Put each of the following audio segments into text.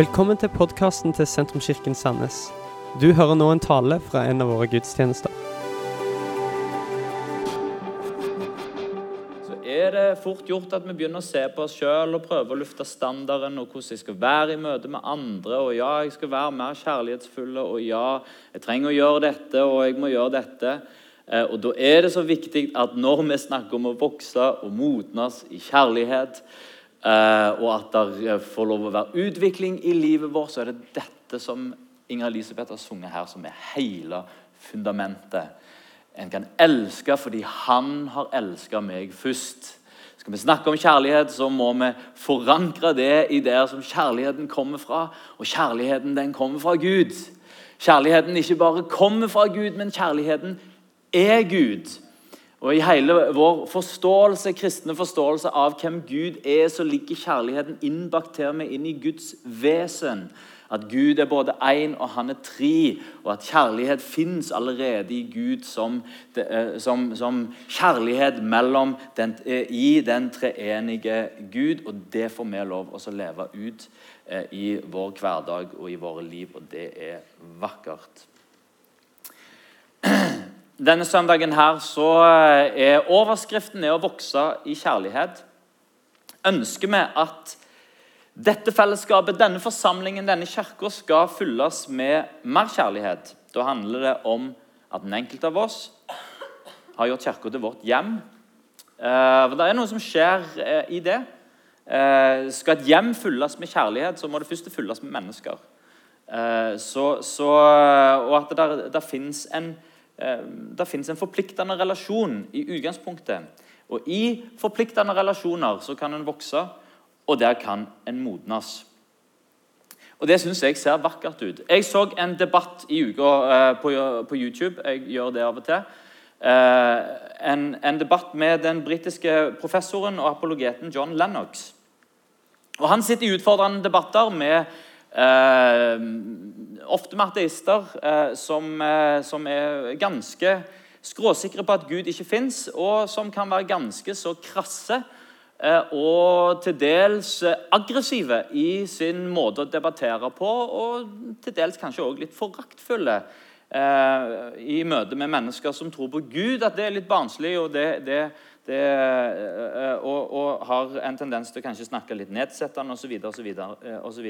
Velkommen til podkasten til Sentrumskirken Sandnes. Du hører nå en tale fra en av våre gudstjenester. så er det fort gjort at vi begynner å se på oss sjøl og prøve å lufte standarden og hvordan jeg skal være i møte med andre. Og ja, jeg skal være mer kjærlighetsfull, og ja, jeg trenger å gjøre dette, og jeg må gjøre dette. Eh, Og Da er det så viktig at når vi snakker om å vokse og modnes i kjærlighet, og at det får lov å være utvikling i livet vårt, så er det dette som Inger Elisabeth har sunget her, som er hele fundamentet. En kan elske fordi han har elsket meg først. Skal vi snakke om kjærlighet, så må vi forankre det i der som kjærligheten kommer fra. Og kjærligheten den kommer fra Gud. Kjærligheten ikke bare kommer fra Gud, men kjærligheten er Gud. Og I hele vår forståelse, kristne forståelse av hvem Gud er, så ligger kjærligheten innbakt til meg inn i Guds vesen. At Gud er både én og han er tre, og at kjærlighet fins allerede i Gud som, eh, som, som kjærlighet den, eh, i den treenige Gud. Og det får vi lov å leve ut eh, i vår hverdag og i våre liv, og det er vakkert. Denne søndagen her så er overskriften er å vokse i kjærlighet. Ønsker vi at dette fellesskapet, denne forsamlingen, denne kirka skal fylles med mer kjærlighet. Da handler det om at den enkelte av oss har gjort kirka til vårt hjem. Eh, for Det er noe som skjer eh, i det. Eh, skal et hjem fylles med kjærlighet, så må det først fylles med mennesker. Eh, så, så, og at det der, der fins en eh, det finnes en forpliktende relasjon i utgangspunktet. Og I forpliktende relasjoner så kan en vokse, og der kan en modnes. Og Det syns jeg ser vakkert ut. Jeg så en debatt i uka eh, på, på, YouTube. Jeg gjør det av og til. Eh, en, en, debatt med den britiske professoren og apologeten John Lennox. Og Han sitter i utfordrende debatter med eh, ofte med ateister eh, som, eh, som, er ganske skråsikre på at Gud ikke fins, og som kan være ganske så krasse eh, og til dels aggressive i sin måte å debattere på, og til dels kanskje også litt foraktfulle eh, i møte med mennesker som tror på Gud, at det er litt barnslig. og det, det det, og, og, har en tendens til å kanskje snakke litt nedsettende osv. osv.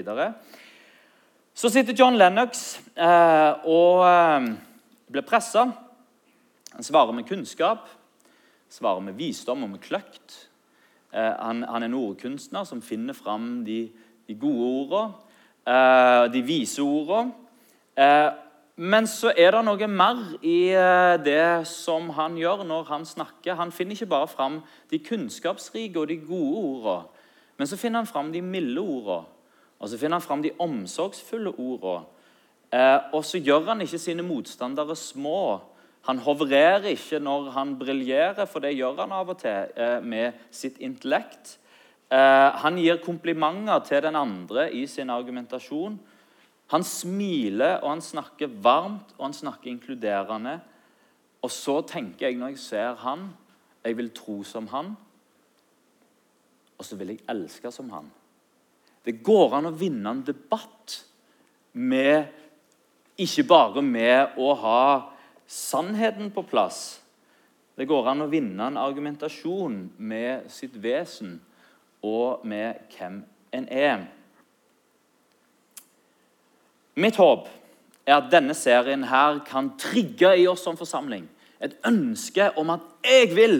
Så sitter John Lennox eh, og eh, blir pressa. Han svarer med kunnskap, svarer med visdom og med kløkt. Eh, han, han, er en ordkunstner som finner fram de, de gode ordene, eh, de vise ordene. Eh, men så er det noe mer i eh, det som han gjør når han snakker. Han finner ikke bare fram de kunnskapsrike og de gode ordene, men så finner han fram de milde ordene. Og Så finner han fram de omsorgsfulle ordene. Eh, og så gjør han ikke sine motstandere små. Han hovrerer ikke når han briljerer, for det gjør han av og til eh, med sitt intellekt. Eh, han gir komplimenter til den andre i sin argumentasjon. Han smiler, og han snakker varmt og han snakker inkluderende. Og så tenker jeg når jeg ser han, jeg vil tro som han, og så vil jeg elske som han. Det går an å vinne en debatt med ikke bare med å ha sannheten på plass. Det går an å vinne en argumentasjon med sitt vesen og med hvem en er. Mitt håp er at denne serien her kan trigge i oss som forsamling et ønske om at jeg vil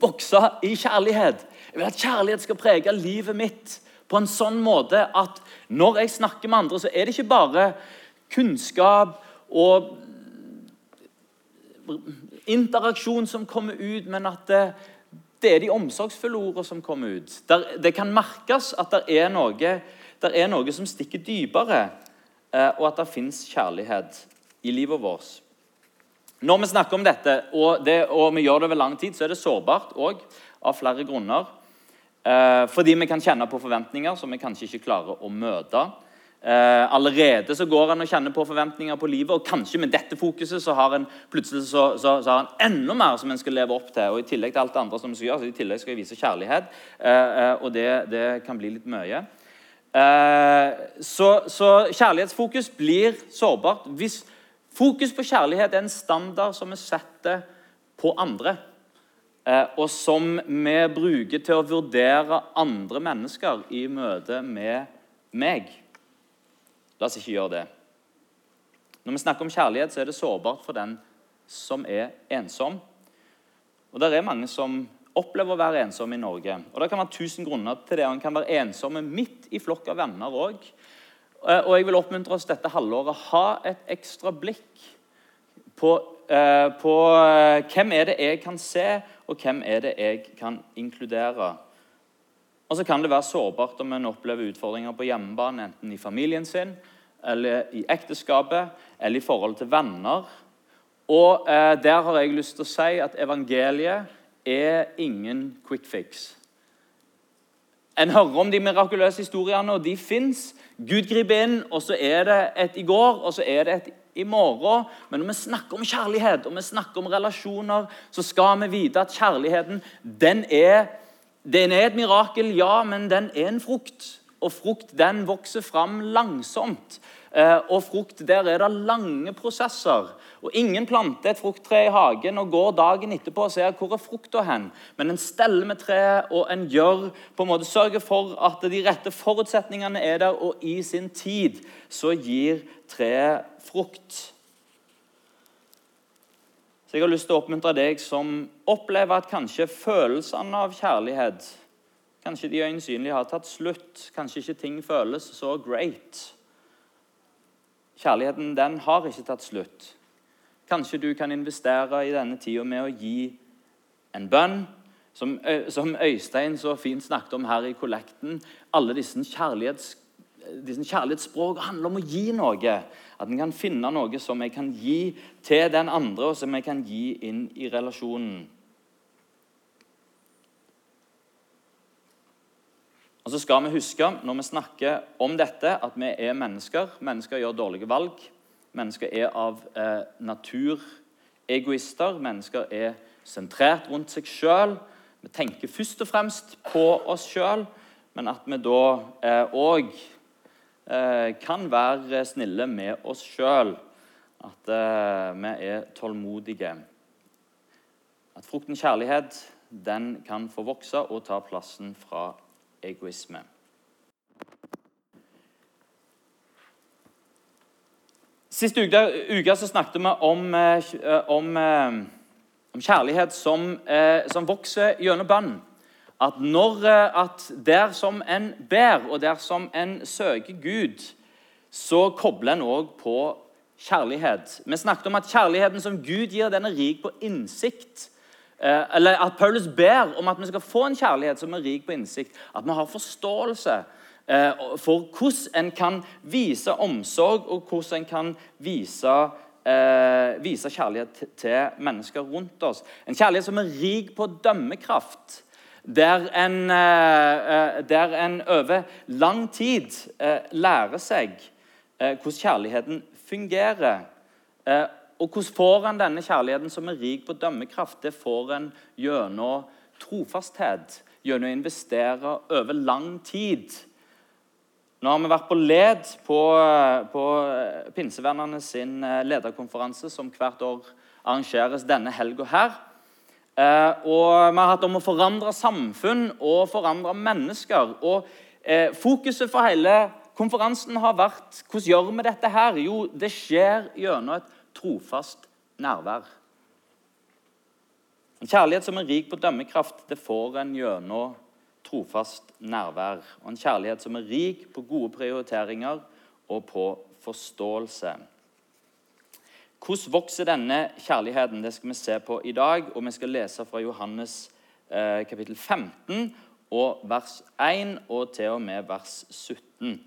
vokse i kjærlighet. Jeg vil at kjærlighet skal prege livet mitt på en sånn måte at når jeg snakker med andre, så er det ikke bare kunnskap og interaksjon som kommer ut, men at det, det er de omsorgsfulle ordene som kommer ut. Der, det kan merkes at det er noe, der er noe som stikker dypere, eh, og at det fins kjærlighet i livet vårt. Når vi snakker om dette, og, det, og vi gjør det over lang tid, så er det sårbart òg, av flere grunner. Eh, fordi vi kan kjenne på forventninger som vi kanskje ikke klarer å møte. Eh, allerede så går han og kjenner på forventninger på livet, og kanskje med dette fokuset så har en plutselig så, så, så har en enda mer som en skal leve opp til. og I tillegg til alt det andre som skal gjøre, så i tillegg skal jeg vise kjærlighet. Eh, og det, det, kan bli litt mye. Så, så kjærlighetsfokus blir sårbart hvis fokus på kjærlighet er en standard som vi setter på andre, og som vi bruker til å vurdere andre mennesker i møte med meg. La oss ikke gjøre det. Når vi snakker om kjærlighet, så er det sårbart for den som er ensom. Og det er mange som opplever å være ensomme i Norge. Og Det kan være tusen grunner til det. Han kan være ensomme midt i flokk av venner òg. Eh, og jeg vil oppmuntre oss dette halvåret. Ha et ekstra blikk på, eh, på eh, hvem er det jeg kan se, og hvem er det jeg kan inkludere. Og så kan det være sårbart om en opplever utfordringer på hjemmebane, enten i familien sin, eller i ekteskapet, eller i forhold til venner. Og eh, Der har jeg lyst til å si at evangeliet er ingen quick fix. En hører om de mirakuløse historiene, og de fins. Gud griper inn, og så er det et i går, og så er det et i morgen. Men når vi snakker om kjærlighet og vi snakker om relasjoner, så skal vi vite at kjærligheten den er, den er et mirakel, ja, men den er en frukt. Og frukt den vokser fram langsomt. Eh, og frukt, der er det lange prosesser. Og Ingen planter et frukttre i hagen og går dagen etterpå og ser hvor er frukta hen. Men en steller med treet, og en gjør, på en måte sørger for at de rette forutsetningene er der, og i sin tid så gir treet frukt. Så Jeg har lyst til å oppmuntre deg som opplever at kanskje følelsene av kjærlighet Kanskje de øyensynlige har tatt slutt. Kanskje ikke ting føles så great. Kjærligheten den har ikke tatt slutt. Kanskje du kan investere i denne tida med å gi en bønn, som, som, Øystein så fint snakket om her i kollekten. Alle disse, kjærlighets, disse kjærlighetsspråk handler om å gi noe. At en kan finne noe som jeg kan gi til den andre, og som jeg kan gi inn i relasjonen. Og så skal vi huske når vi snakker om dette, at vi er mennesker. Mennesker gjør dårlige valg. Mennesker er av eh, natur egoister. Mennesker er sentrert rundt seg sjøl. Vi tenker først og fremst på oss sjøl, men at vi da òg eh, eh, kan være snille med oss sjøl. At eh, vi er tålmodige. At frukten kjærlighet den kan få vokse og ta plassen fra egoisme. Sist uke, uke snakket vi om, eh, om, eh, om kjærlighet som, eh, som, vokser gjennom bønn. At, at der som en ber, og der som en søker Gud, så kobler en òg på kjærlighet. Vi snakket om at kjærligheten som Gud gir, den er rik på innsikt. Eh, eller at Paulus ber om at vi skal få en kjærlighet som er rik på innsikt. At vi har forståelse eh, for hvordan en kan vise omsorg, og hvordan en kan vise, eh, vise kjærlighet til mennesker rundt oss. En kjærlighet som er rik på dømmekraft. Der en, der en over lang tid lærer seg hvordan kjærligheten fungerer og hvordan får en denne kjærligheten som er rik på dømmekraft? Det får en gjennom trofasthet, gjennom å investere over lang tid. Nå har vi vært på led på, på Pinsevennerne sin eh, lederkonferanse, som hvert år arrangeres denne helga her. Eh, og vi har hatt om å forandre samfunn og forandre mennesker. Og eh, Fokuset for hele konferansen har vært hvordan gjør vi dette her? Jo, det skjer gjennom et trofast nærvær. En kjærlighet som er rik på dømmekraft, det får en gjennom trofast nærvær. Og en kjærlighet som er rik på gode prioriteringer og på forståelse. Hvordan vokser denne kjærligheten? Det skal vi se på i dag. Og vi skal lese fra Johannes eh, kapittel 15 og vers 1 og til og med vers 17.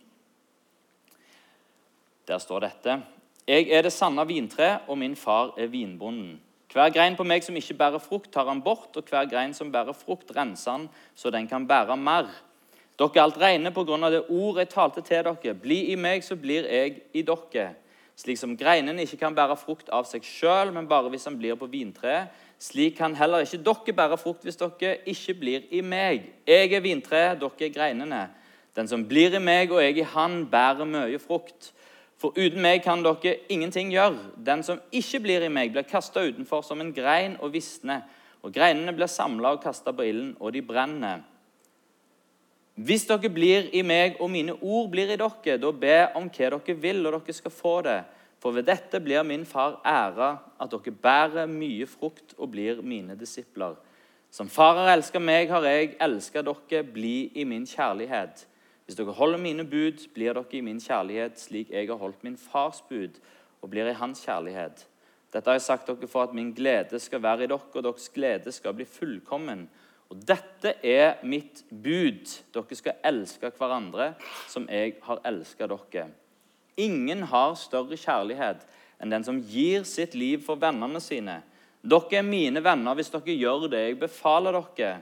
Der står dette. Jeg er det sanne vintre, og min far er vinbonden. Hver grein på meg som ikke bærer frukt, tar han bort, og hver grein som bærer frukt, renser han, så den kan bære mer. Dere er alt rene på grunn av det ordet jeg talte til dere. Bli i meg, så blir jeg i dere. Slik som greinene ikke kan bære frukt av seg sjøl, men bare hvis han blir på vintreet, slik kan heller ikke dere bære frukt hvis dere ikke blir i meg. Jeg er vintreet, dere er greinene. Den som blir i meg og jeg i han, bærer mye frukt. For uten meg kan dere ingenting gjøre. Den som ikke blir i meg, blir kasta utenfor som en grein og visner. Og greinene blir samla og kasta på ilden, og de brenner. Hvis dere blir i meg, og mine ord blir i dere, da be om hva dere vil, og dere skal få det. For ved dette blir min far æra, at dere bærer mye frukt og blir mine disipler. Som far har elska meg, har jeg elska dere. Bli i min kjærlighet. Hvis dere holder mine bud, blir dere i min kjærlighet, slik jeg har holdt min fars bud og blir i hans kjærlighet. Dette har jeg sagt dere for at min glede skal være i dere, og deres glede skal bli fullkommen. Og dette er mitt bud. Dere skal elske hverandre som jeg har elska dere. Ingen har større kjærlighet enn den som gir sitt liv for vennene sine. Dere er mine venner hvis dere gjør det jeg befaler dere.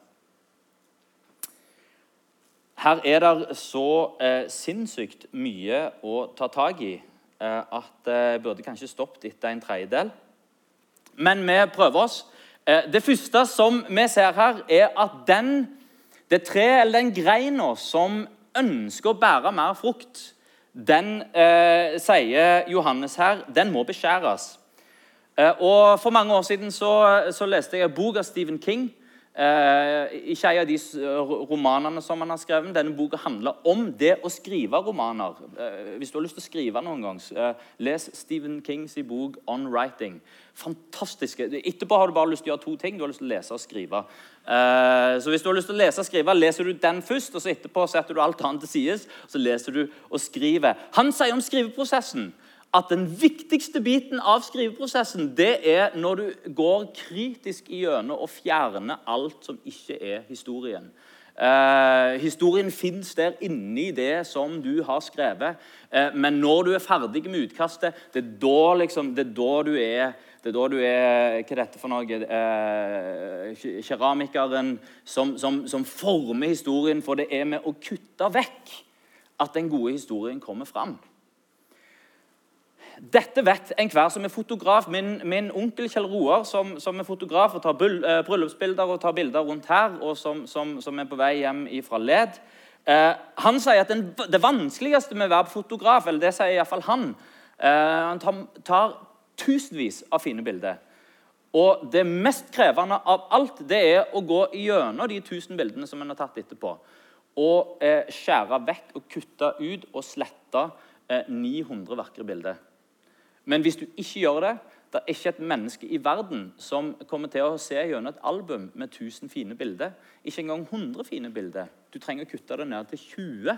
Her er det så eh, sinnssykt mye å ta tak i eh, at jeg eh, burde kanskje stoppet etter en tredjedel. Men vi prøver oss. Eh, det første som vi ser her, er at den, det treet eller den greina som ønsker å bære mer frukt, den, eh, sier Johannes her, den må beskjæres. Eh, og For mange år siden så, så leste jeg en bok av Stephen King Eh, ikke en av de romanene som han har skrevet. Denne boka handler om det å skrive romaner. Eh, hvis du har lyst til å skrive noen gang, eh, les Stephen Kings bok 'On Writing'. Fantastiske. Etterpå har du bare lyst til å gjøre to ting. Du har lyst til å lese og skrive. Eh, så hvis du har lyst til å lese og skrive, leser du den først, og så etterpå setter du alt annet til side. Så leser du og skriver. Han sier om skriveprosessen at den viktigste biten av skriveprosessen det er når du går kritisk igjennom og fjerner alt som ikke er historien. Eh, historien fins der inni det som du har skrevet. Eh, men når du er ferdig med utkastet, det er da, liksom, det er da du er det er da du er Hva er dette for noe? Eh, keramikeren som, som, som former historien. For det er med å kutte vekk at den gode historien kommer fram. Dette vet enhver som er fotograf. Min, min onkel Kjell Roar, som, som, er fotograf og tar uh, bryllupsbilder og tar bilder rundt her, og som, som, som er på vei hjem fra Led, eh, han sier at den, det vanskeligste med å være fotograf, eller det sier iallfall han eh, Han tar, tar, tusenvis av fine bilder. Og det mest krevende av alt det er å gå gjennom de tusen bildene som en har tatt etterpå, og skjære vekk og kutte ut og slette 900 vakre bilder. Men hvis du ikke gjør det det er ikke et menneske i verden som kommer til å se gjennom et album med 1000 fine bilder. Ikke engang 100 fine bilder. Du trenger å kutte det ned til 20.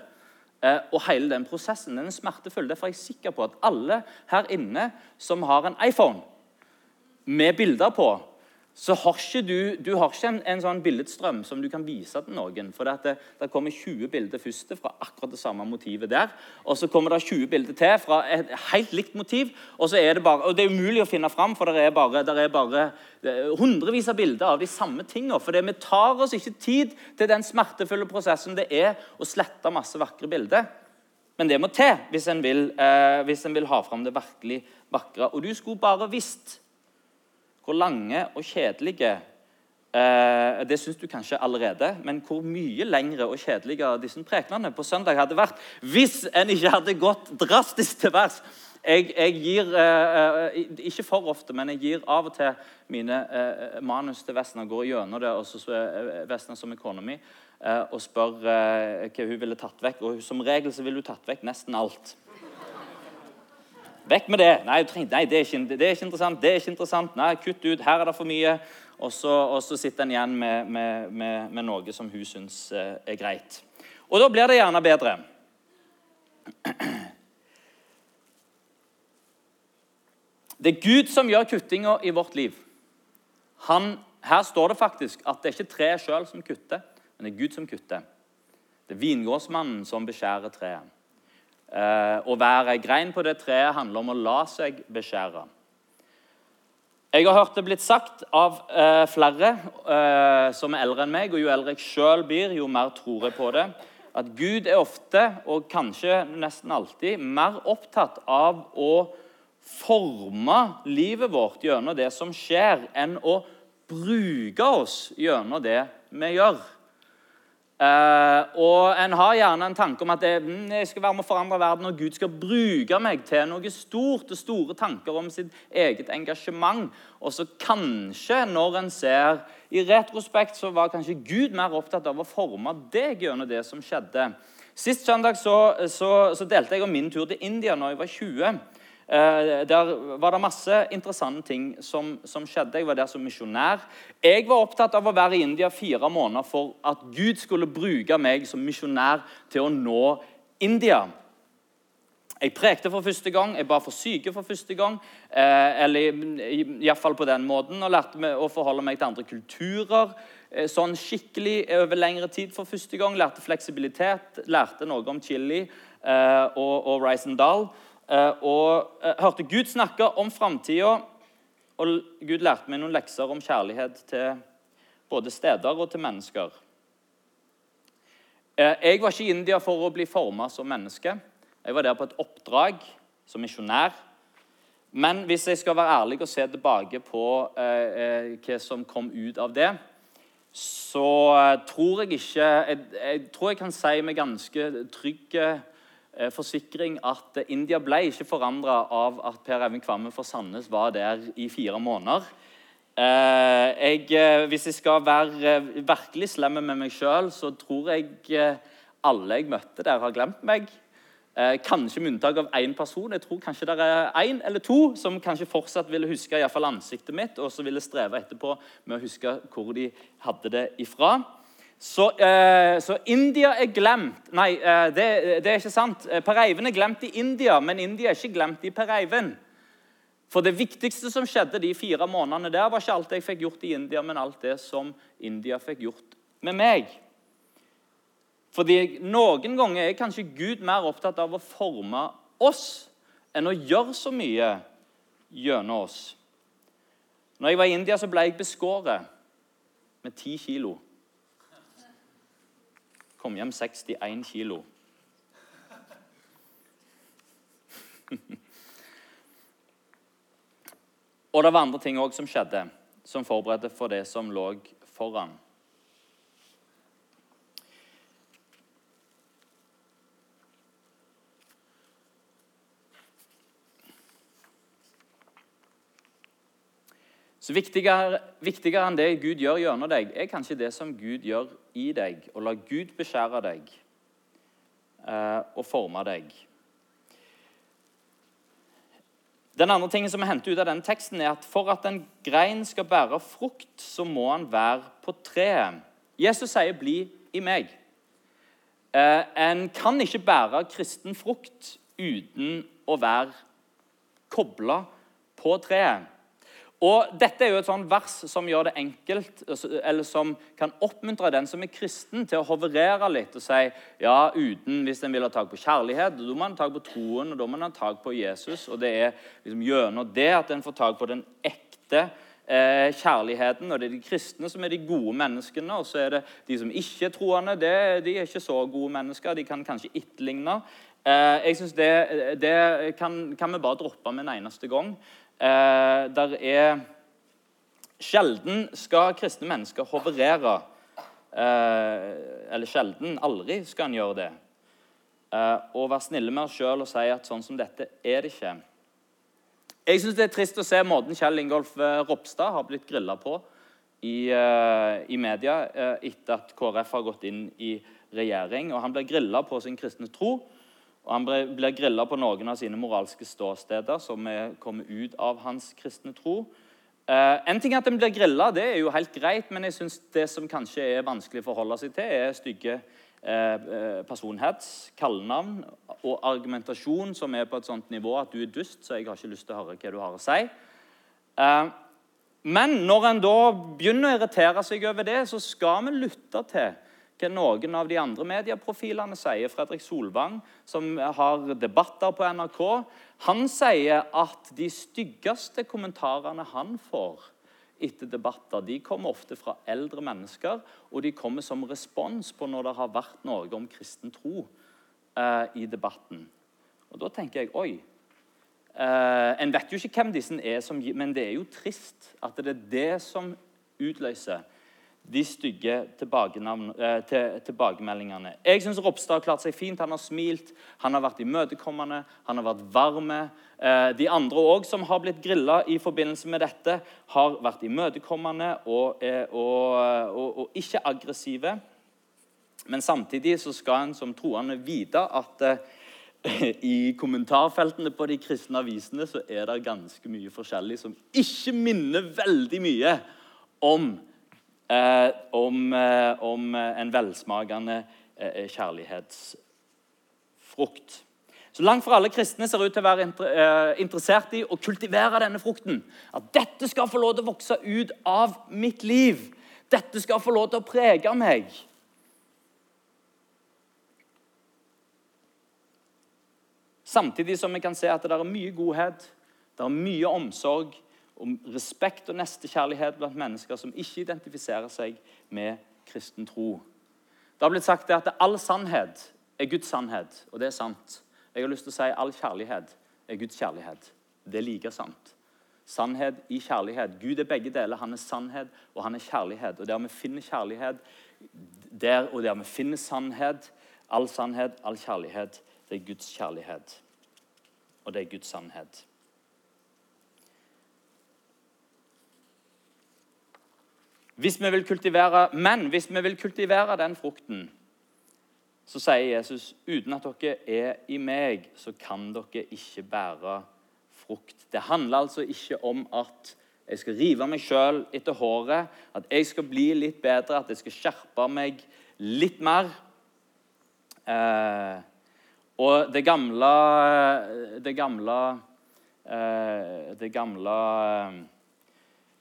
Eh, og hele den prosessen den er smertefull. Derfor er jeg sikker på at alle her inne som har en iPhone med bilder på, så har ikke du, du har ikke en, en, sånn billedstrøm som du kan vise til noen. For det, det, kommer 20 bilder først fra akkurat det samme motivet der. Og så kommer det 20 bilder til fra et helt likt motiv. Og er det bare, og det er umulig å finne fram, for det er bare, det er bare hundrevis av bilder av de samme tingene. For vi tar oss ikke tid til den smertefulle prosessen det er å slette masse vakre bilder. Men det må til hvis en vil, eh, hvis en vil ha fram det virkelig vakre. Og du skulle bare visst hvor lange og kjedelige eh, Det syns du kanskje allerede, men hvor mye lengre og kjedeligere disse prekenene på søndag hadde vært hvis en ikke hadde gått drastisk til værs. Jeg, jeg, gir eh, Ikke for ofte, men jeg gir av og til mine eh, manus til Vesna. Går gjennom det, og så eh, Vesna som økonomi eh, og spør eh, hva hun ville tatt vekk. Og som regel så ville hun tatt vekk nesten alt. Vekk med det. Nei, nei det, er ikke, det, er ikke, interessant. det er ikke interessant. Nei, Kutt ut. Her er det for mye. Og så, og så sitter en igjen med, med, med, med, noe som hun syns eh, er greit. Og da blir det gjerne bedre. Det er Gud som gjør kuttinga i vårt liv. Han, her står det faktisk at det er ikke treet sjøl som kutter, men det er Gud som kutter. Det er vingårdsmannen som beskjærer treet. Eh, å være ei grein på det treet handler om å la seg beskjære. Jeg har hørt det blitt sagt av eh, flere eh, som er eldre enn meg, og jo eldre jeg sjøl blir, jo mer tror jeg på det, at Gud er ofte, og kanskje nesten alltid, mer opptatt av å forme livet vårt gjennom det som skjer, enn å bruke oss gjennom det vi gjør. Uh, og En har gjerne en tanke om at det, mm, jeg skal være med å forandre verden, og Gud skal bruke meg til noe stort og store tanker om sitt eget engasjement. Og så kanskje, når en ser i retrospekt, så var kanskje Gud mer opptatt av å forme deg gjennom det som skjedde. Sist søndag så, så, så delte jeg om min tur til India når jeg var 20. Eh, der var det masse interessante ting som, som, skjedde. Jeg var der som misjonær. Jeg var opptatt av å være i India fire måneder for at Gud skulle bruke meg som misjonær til å nå India. Jeg prekte for første gang, jeg ba for syke for første gang. Eh, eller iallfall på den måten, og lærte meg å forholde meg til andre kulturer. Eh, sånn skikkelig over lengre tid for første gang. Lærte fleksibilitet, lærte noe om chili eh, og, og rice and dal. Eh, og eh, hørte Gud snakke om framtida. Og Gud lærte meg noen lekser om kjærlighet til både steder og til mennesker. Eh, jeg var ikke i India for å bli forma som menneske. Jeg var der på et oppdrag som misjonær. Men hvis jeg skal være ærlig og se tilbake på hva som kom ut av det, så tror jeg ikke Jeg, jeg tror jeg kan si med ganske trygg forsikring at India ble ikke forandra av at Per Eivind Kvamme for Sandnes var der i fire måneder. Eh, jeg, eh, hvis jeg skal være virkelig slem med meg sjøl, så tror jeg alle jeg møtte der, har glemt meg. Kanskje med unntak av én person. Jeg tror kanskje det er én eller to som kanskje fortsatt ville huske i fall ansiktet mitt, og så ville streve etterpå med å huske hvor de hadde det ifra. Så, eh, så, India er glemt. Nei, eh, det, det, er ikke sant. Eh, per Eivind er glemt i India, men India er ikke glemt i Per Eivind. For det viktigste som skjedde de fire månedene der, var ikke alt jeg fikk gjort i India, men alt det som India fikk gjort med meg. Fordi Noen ganger er kanskje Gud mer opptatt av å forme oss enn å gjøre så mye gjennom oss. Når jeg var i India, så ble jeg beskåret med ti kilo. Kom hjem 61 kilo. Og det var andre ting òg som skjedde, som forberedte for det som lå foran. Så viktigere, viktigere, enn det Gud gjør gjennom deg, er kanskje det som Gud gjør i deg. Å la Gud beskjære deg eh, og forme deg. Den andre tingen som er hentet ut av denne teksten, er at for at en grein skal bære frukt, så må han være på treet. Jesus sier 'bli i meg'. Eh, en kan ikke bære kristen frukt uten å være kobla på treet. Og Dette er jo et sånn vers som gjør det enkelt, eller som kan oppmuntre den som er kristen, til å hoverere litt og si ja, uten, hvis en vil ha tak på kjærlighet, da må en ha tak på troen og da må en ha tak på Jesus. Og Det er liksom gjennom det at en får tak på den ekte eh, kjærligheten. og Det er de kristne som er de gode menneskene, og så er det de som ikke er troende. Det, de er ikke så gode mennesker. De kan kanskje etterligne. Eh, jeg synes det, det kan, kan vi bare droppe med en eneste gang. Eh, der er Sjelden skal kristne mennesker hoverere. Eh, eller sjelden, aldri skal en gjøre det. Eh, og være snille med oss sjøl og si at sånn som dette er det ikke. Jeg syns det er trist å se måten Kjell Ingolf eh, Ropstad har blitt grilla på i, uh, i media uh, etter at KrF har gått inn i regjering. Og Han blir grilla på sin kristne tro. Og Han blir grilla på noen av sine moralske ståsteder som er kommet ut av hans kristne tro. Uh, en ting er at en blir grilla, det er jo helt greit, men jeg synes det som kanskje er vanskelig å forholde seg til, er stygge uh, personhets, kallenavn og argumentasjon som er på et sånt nivå at du er dust, så jeg har ikke lyst til å høre hva du har å si. Uh, men når en da begynner å irritere seg over det, så skal vi lytte til hva noen av de andre medieprofilene sier. Fredrik Solvang, som har debatter på NRK, han sier at de styggeste kommentarene han får etter debatter, de kommer ofte fra eldre mennesker, og de kommer som respons på når det har vært noe om kristen tro eh, i debatten. Og Da tenker jeg oi. Eh, en vet jo ikke hvem disse er, som, men det er jo trist at det er det som utløser de stygge eh, tilbakemeldingene. Jeg syns Ropstad har klart seg fint. Han har smilt, han har vært imøtekommende, han har vært varme. Eh, de andre òg som har blitt grilla i forbindelse med dette, har vært imøtekommende og, eh, og, og, og ikke aggressive. Men samtidig så skal en som troende vite at i kommentarfeltene på de kristne avisene så er det ganske mye forskjellig som ikke minner veldig mye om om, eh, om, eh, en velsmakende eh, kjærlighetsfrukt. Så langt fra alle kristne ser ut til å være interessert i å kultivere denne frukten. At dette skal få lov til å vokse ut av mitt liv. Dette skal få lov til å prege meg. Samtidig som vi kan se at det er mye godhet, det er mye omsorg, om respekt og nestekjærlighet blant mennesker som ikke identifiserer seg med kristen tro. Det har blitt sagt at all sannhet er Guds sannhet, og det er sant. Jeg har lyst til å si all kjærlighet er Guds kjærlighet. Det er like sant. Sannhet i kjærlighet. Gud er begge deler. Han er sannhet, og han er kjærlighet. Og Der vi finner kjærlighet, der og der vi finner sannhet, all sannhet, all kjærlighet, det er Guds kjærlighet. Og det er Guds sannhet. Hvis vi vil kultivere, Men hvis vi vil kultivere den frukten, så sier Jesus uten at dere er i meg, så kan dere ikke bære frukt. Det handler altså ikke om at jeg skal rive meg sjøl etter håret, at jeg skal bli litt bedre, at jeg skal skjerpe meg litt mer. Eh, og det gamle Det gamle, eh, det gamle eh, Eh,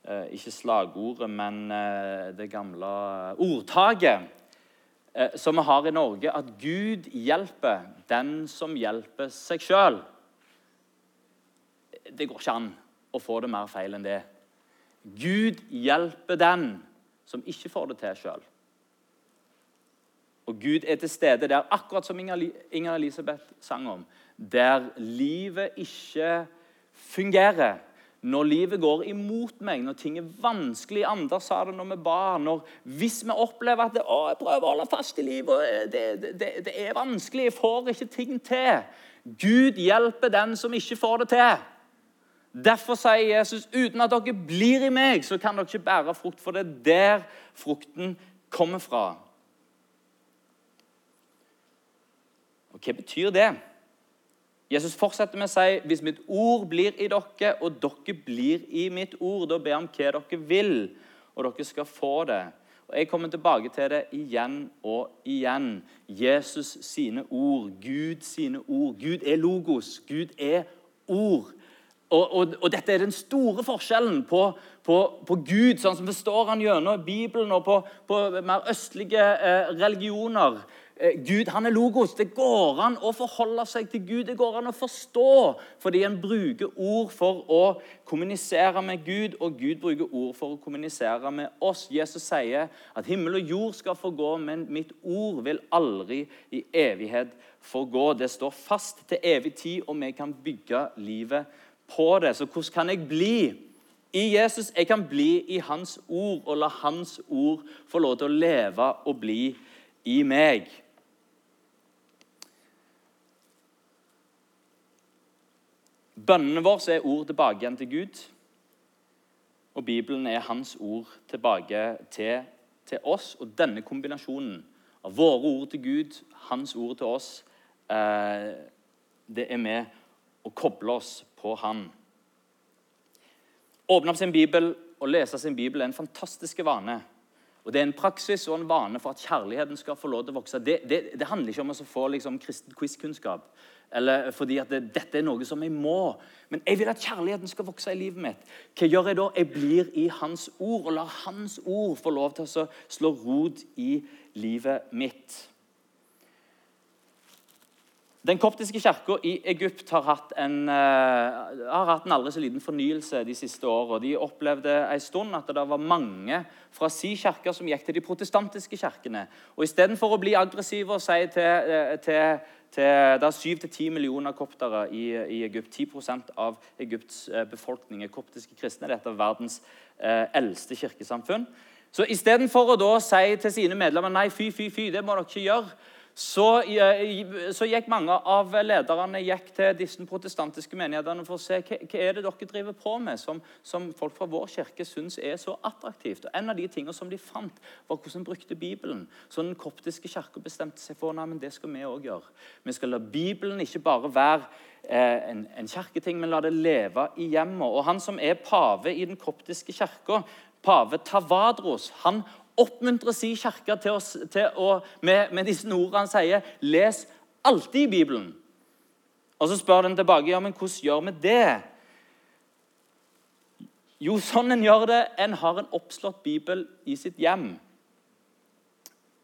ikke slagordet, men eh, det gamle ordtaket eh, som vi har i Norge, at Gud hjelper den som hjelper seg sjøl. Det går ikke an å få det mer feil enn det. Gud hjelper den som ikke får det til sjøl. Og Gud er til stede der, akkurat som Inger Elisabeth sang om, der livet ikke fungerer når livet går imot meg, når ting er vanskelig Andre sa det når vi ba. Når, hvis vi opplever at det, å, jeg prøver å holde fast i livet, det, det, det, er vanskelig, jeg får ikke ting til Gud hjelper den som ikke får det til. Derfor sier Jesus uten at dere blir i meg, så kan dere ikke bære frukt. For det er der frukten kommer fra. Og Hva betyr det? Jesus fortsetter med å si hvis mitt ord blir i dere, og dere blir i mitt ord, da ber jeg om hva dere vil, og dere skal få det. Og Jeg kommer tilbake til det igjen og igjen. Jesus sine ord, Gud sine ord. Gud er logos. Gud er ord. Og, og, og dette er den store forskjellen på, på, på, Gud, sånn som forstår han gjennom Bibelen, og på, på mer østlige eh, religioner. Eh, Gud han er logos. Det går an å forholde seg til Gud. Det går an å forstå, fordi en bruker ord for å kommunisere med Gud, og Gud bruker ord for å kommunisere med oss. Jesus sier at himmel og jord skal forgå, men mitt ord vil aldri i evighet forgå. Det står fast til evig tid, og vi kan bygge livet på det. Så hvordan kan jeg bli? I Jesus jeg kan bli i Hans ord og la Hans ord få lov til å leve og bli i meg. Bønnene våre er ord tilbake igjen til Gud. Og Bibelen er hans ord tilbake til, til, oss. Og denne kombinasjonen av våre ord til Gud, hans ord til oss, eh, det er med å koble oss på Han. Åpne opp sin bibel og lese sin bibel er en fantastisk vane. Og Det er en praksis og en vane for at kjærligheten skal få lov til å vokse. Det, det, det handler ikke om å få liksom, kristen quizkunnskap. Eller fordi at det, dette er noe som jeg må. Men jeg vil at kjærligheten skal vokse i livet mitt. Hva gjør jeg da? Jeg blir i Hans ord og lar Hans ord få lov til å slå rot i livet mitt. Den koptiske kirka i Egypt har hatt, en, uh, har hatt en aldri så liten fornyelse de siste åra. De opplevde en stund at det var mange fra si kirke som gikk til de protestantiske kirkene. Og Istedenfor å bli aggressive og si til, eh, til, til Det er 7-10 millioner koptere i, i, Egypt. 10% av Egypts eh, befolkning er koptiske kristne. Dette er verdens eh, eldste kirkesamfunn. Så istedenfor å da si til sine medlemmer nei, fy, fy, fy, det må dere ikke gjøre så, så, gikk mange av lederne til disse protestantiske menighetene for å se hva, hva er det dere driver på med som, som folk fra vår kirke syns er så attraktivt. Og En av de tingene som de fant, var hvordan de brukte Bibelen. Så den koptiske kirka bestemte seg for at det skal vi òg gjøre. Vi skal la Bibelen ikke bare være eh, en, en kirketing, men la det leve i hjemmet. Og Han som er pave i den koptiske kirka, pave Tavadros, han oppmuntre sin kirke til, oss, til å, med, med, disse ordene han sier Les alltid Bibelen. Og Så spør den tilbake ja, men hvordan gjør vi det. Jo, sånn en gjør det. En har en oppslått bibel i sitt hjem.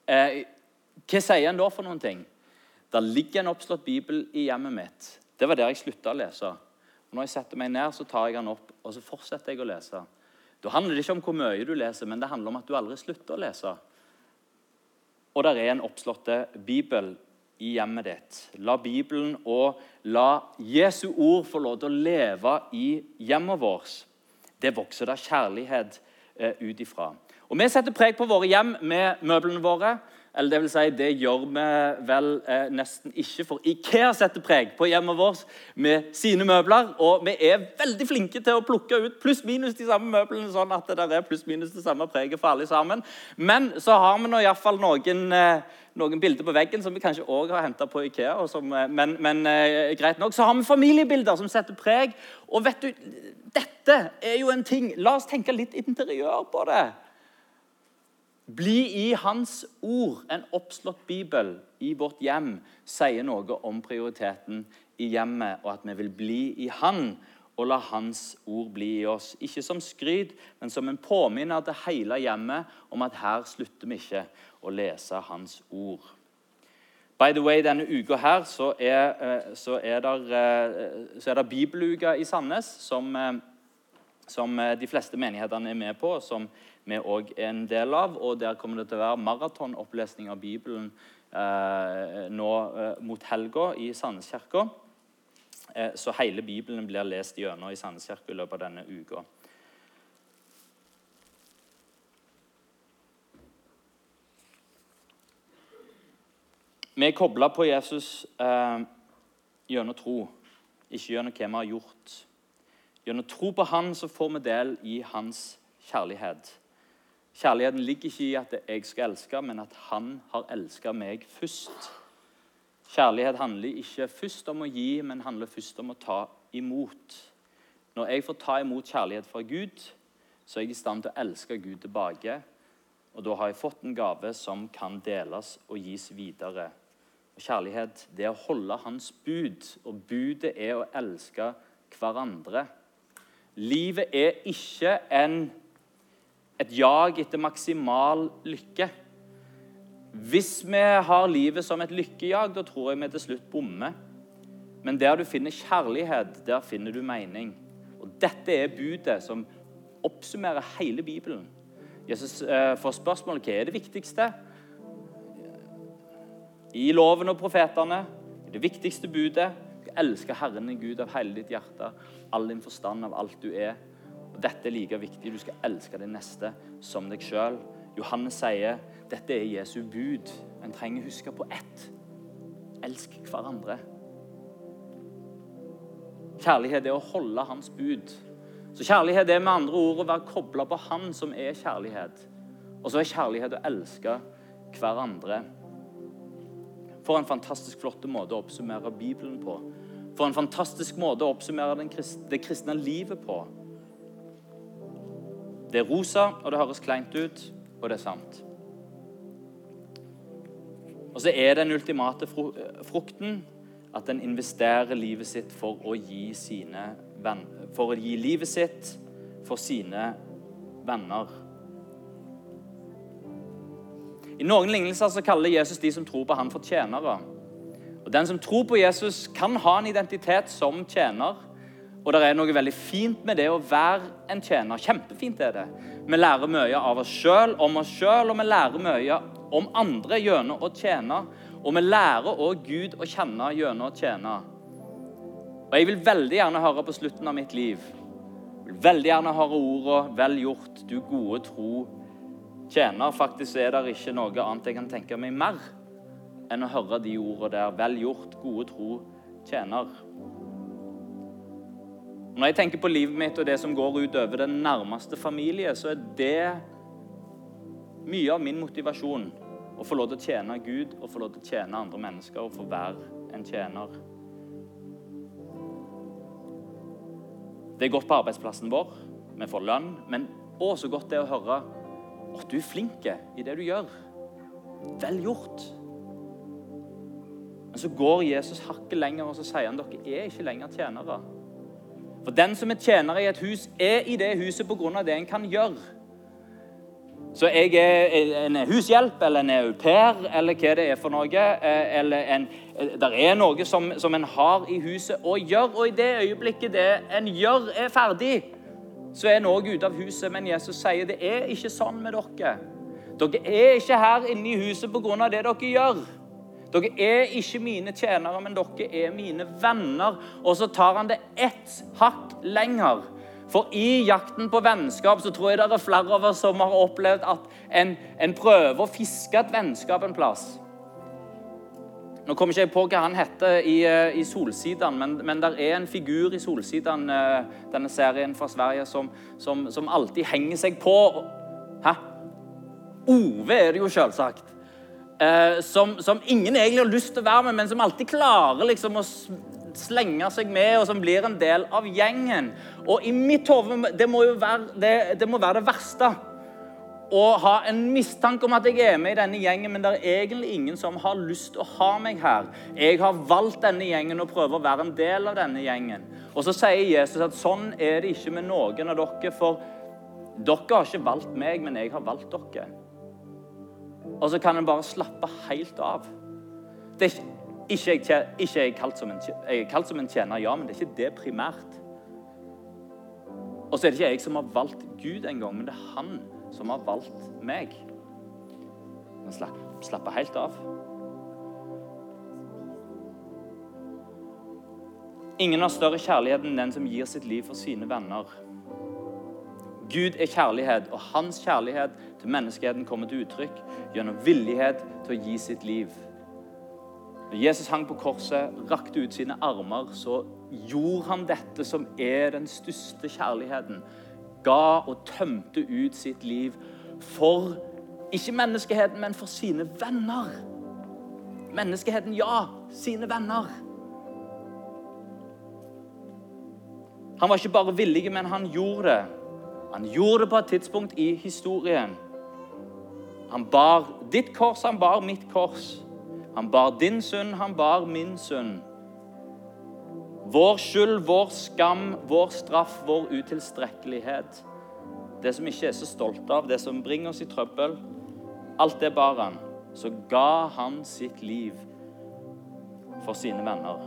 Eh, hva sier en da for noen ting? Der ligger en oppslått bibel i hjemmet mitt. Det var der jeg slutta å lese. Og når jeg setter meg ned, så tar jeg den opp og så fortsetter jeg å lese. Da handler det ikke om hvor mye du leser, men det handler om at du aldri slutter å lese. Og der er en oppslåtte bibel i hjemmet ditt. La Bibelen og la Jesu ord få lov til å leve i hjemmet vårt. Det vokser da kjærlighet eh, ut ifra. Og Vi setter preg på våre hjem med møblene våre. Eller det vil si, det gjør vi vel eh, nesten ikke, for Ikea setter preg på hjemmet vårt med sine møbler. Og vi er veldig flinke til å plukke ut pluss-minus de samme møblene, sånn at det der er pluss-minus det samme preget for alle sammen. Men så har vi nå iallfall noen, eh, noen bilder på veggen som vi kanskje òg har henta på Ikea. Som, eh, men, men eh, greit nok. Så har vi familiebilder som setter preg. Og vet du, dette er jo en ting La oss tenke litt interiør på det. Bli i Hans ord. En oppslått bibel i vårt hjem sier noe om prioriteten i hjemmet, og at vi vil bli i Han og la Hans ord bli i oss. Ikke som skryt, men som en påminner til hele hjemmet om at her slutter vi ikke å lese Hans ord. By the way, Denne uka her så er, eh, så er, der, eh, det bibeluka i Sandnes, som, eh, som de fleste menighetene er med på. som vi òg er en del av. og Der kommer det til å være maratonopplesning av Bibelen eh, nå eh, mot helga i Sandneskirka. Eh, så hele Bibelen blir lest gjennom i Sandneskirka i løpet av denne uka. Vi er kobla på Jesus eh, gjennom tro, ikke gjennom hva vi har gjort. Gjennom tro på Han så får vi del i hans kjærlighet. Kjærligheten ligger ikke i at jeg skal elske, men at han har elsket meg først. Kjærlighet handler ikke først om å gi, men handler først om å ta imot. Når jeg får ta imot kjærlighet fra Gud, så er jeg i stand til å elske Gud tilbake. Og da har jeg fått en gave som kan deles og gis videre. Og Kjærlighet det er å holde Hans bud, og budet er å elske hverandre. Livet er ikke en et jag etter maksimal lykke. Hvis vi har livet som et lykkejag, da tror jeg vi til slutt bommer. Men der du finner kjærlighet, der finner du mening. Og Dette er budet som oppsummerer hele Bibelen. Jesus eh, får spørsmålet hva er det viktigste. I loven og profetene, det viktigste budet, elske Herren din Gud av hele ditt hjerte, all din forstand, av alt du er. Dette er like viktig. Du skal elske din neste som deg sjøl. Johannes sier dette er Jesu bud. En trenger huske på ett. Elsk hverandre. Kjærlighet er å holde hans bud. Så Kjærlighet er med andre ord å være kobla på Han som er kjærlighet. Og så er kjærlighet å elske hverandre. For en fantastisk flott måte å oppsummere Bibelen på. For en fantastisk måte å oppsummere det kristne livet på. Det er rosa, og det høres kleint ut, og det er sant. Og så er den ultimate frukten at en investerer livet sitt for å gi sine venn, For å gi livet sitt for sine venner. I noen lignelser så kaller Jesus de som tror på han for tjenere. Og Den som tror på Jesus, kan ha en identitet som tjener. Og det er noe veldig fint med det å være en tjener. Kjempefint er det. Vi lærer mye av oss sjøl, om oss sjøl, og vi lærer mye om andre gjennom å tjene. Og vi lærer òg Gud å kjenne gjennom å tjene. Og Jeg vil veldig gjerne høre på slutten av mitt liv Jeg vil veldig gjerne høre ordene 'vel gjort, du gode tro tjener'. Faktisk er det ikke noe annet jeg kan tenke meg mer enn å høre de ordene der. 'Vel gjort, gode tro tjener'. Når jeg tenker på livet mitt og det som går utover den nærmeste familie, så er det mye av min motivasjon å få lov til å tjene Gud og få lov til å tjene andre mennesker og få være en tjener. Det er godt på arbeidsplassen vår, vi får lønn, men å, så godt det å høre at du er flink i det du gjør. Vel gjort. Men så går Jesus hakket lenger og så sier han dere er ikke lenger tjenere. For den som er tjener i et hus, er i det huset pga. det en kan gjøre. Så jeg er en hushjelp eller en au pair eller hva det er for noe. Eh, eller en, Det er noe som, som en har i huset å gjøre, og i det øyeblikket det en gjør, er ferdig, så er en òg ute av huset. Men Jesus sier det er ikke sånn med dere. Dere er ikke her inne i huset pga. det dere gjør. Dere er ikke mine tjenere, men dere er mine venner. Og så tar han det ett hakk lenger. For i jakten på vennskap så tror jeg det er flere av oss som har opplevd at en, en prøver å fiske et vennskap en plass. Nå kommer ikke jeg på hva han heter i, eh, i Solsidan, men, men det er en figur i Solsidan, eh, denne serien fra Sverige, som, som, som alltid henger seg på. Hæ? Ove er det jo selvsagt. Eh, som, som, ingen egentlig har lyst til å være med, men som alltid klarer liksom å slenge seg med, og som blir en del av gjengen. Og i mitt hode det må jo være det, det, må være det verste. Å ha en mistanke om at jeg er med i denne gjengen, men det er egentlig ingen som har lyst til å ha meg her. Jeg har valgt denne gjengen og prøver å være en del av denne gjengen. Og så sier Jesus at sånn er det ikke med noen av dere, for dere har ikke valgt meg, men jeg har valgt dere. Og så kan en bare slappe helt av. Det er ikke ikke jeg, ikke jeg, kalt en, jeg er kalt som en tjener, ja, men det er ikke det primært. Og så er det ikke jeg som har valgt Gud engang, men det er han som har valgt meg. Men slapp, slappe helt av. Ingen har større kjærlighet enn den som gir sitt liv for sine venner. Gud er kjærlighet, og hans kjærlighet til menneskeheten kommer til uttrykk gjennom villighet til å gi sitt liv. Når Jesus hang på korset, rakte ut sine armer, så gjorde han dette som er den største kjærligheten. Ga og tømte ut sitt liv for ikke menneskeheten, men for sine venner. Menneskeheten, ja. Sine venner. Han var ikke bare villig, men han gjorde det. Han gjorde det på et tidspunkt i historien. Han bar ditt kors, han bar mitt kors. Han bar din synd, han bar min synd. Vår skyld, vår skam, vår straff, vår utilstrekkelighet. Det som ikke er så stolt av, det som bringer oss i trøbbel. Alt det bar han. Så ga han sitt liv for sine venner.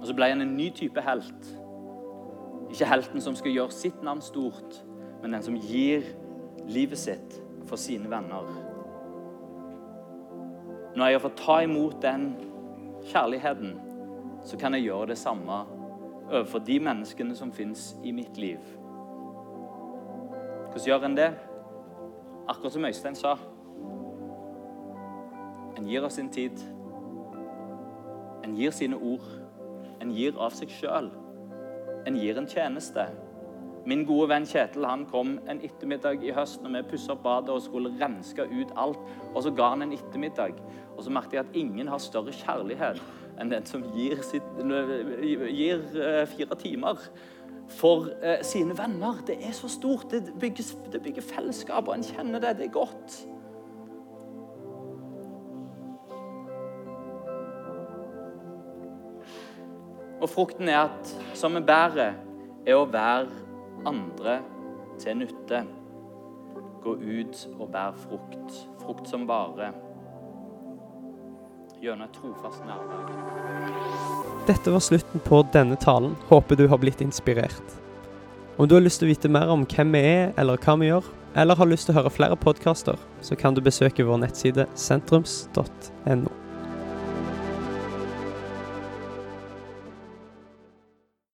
Og så ble han en ny type helt. Ikke helten som skal gjøre sitt navn stort, men den som gir livet sitt for sine venner. Når jeg har fått ta imot den kjærligheten, så kan jeg gjøre det samme overfor de menneskene som fins i mitt liv. Hvordan gjør en det? Akkurat som Øystein sa. En gir av sin tid. En gir sine ord. En gir av seg sjøl. En gir en tjeneste. Min gode venn Kjetil han kom en ettermiddag i høst når vi pussa opp badet og skulle renske ut alt. Og så ga han en ettermiddag. Og så merket jeg at ingen har større kjærlighet enn den som gir, sitt, gir uh, fire timer for uh, sine venner. Det er så stort. Det bygger, det bygger fellesskap, og en kjenner det. Det er godt. Og frukten er at, som vi bærer, er å være andre til nytte. Gå ut og bær frukt. Frukt som varer. Gjennom et trofast nærvær. Dette var slutten på denne talen. Håper du har blitt inspirert. Om du har lyst til å vite mer om hvem vi er, eller hva vi gjør, eller har lyst til å høre flere podkaster, så kan du besøke vår nettside sentrums.no.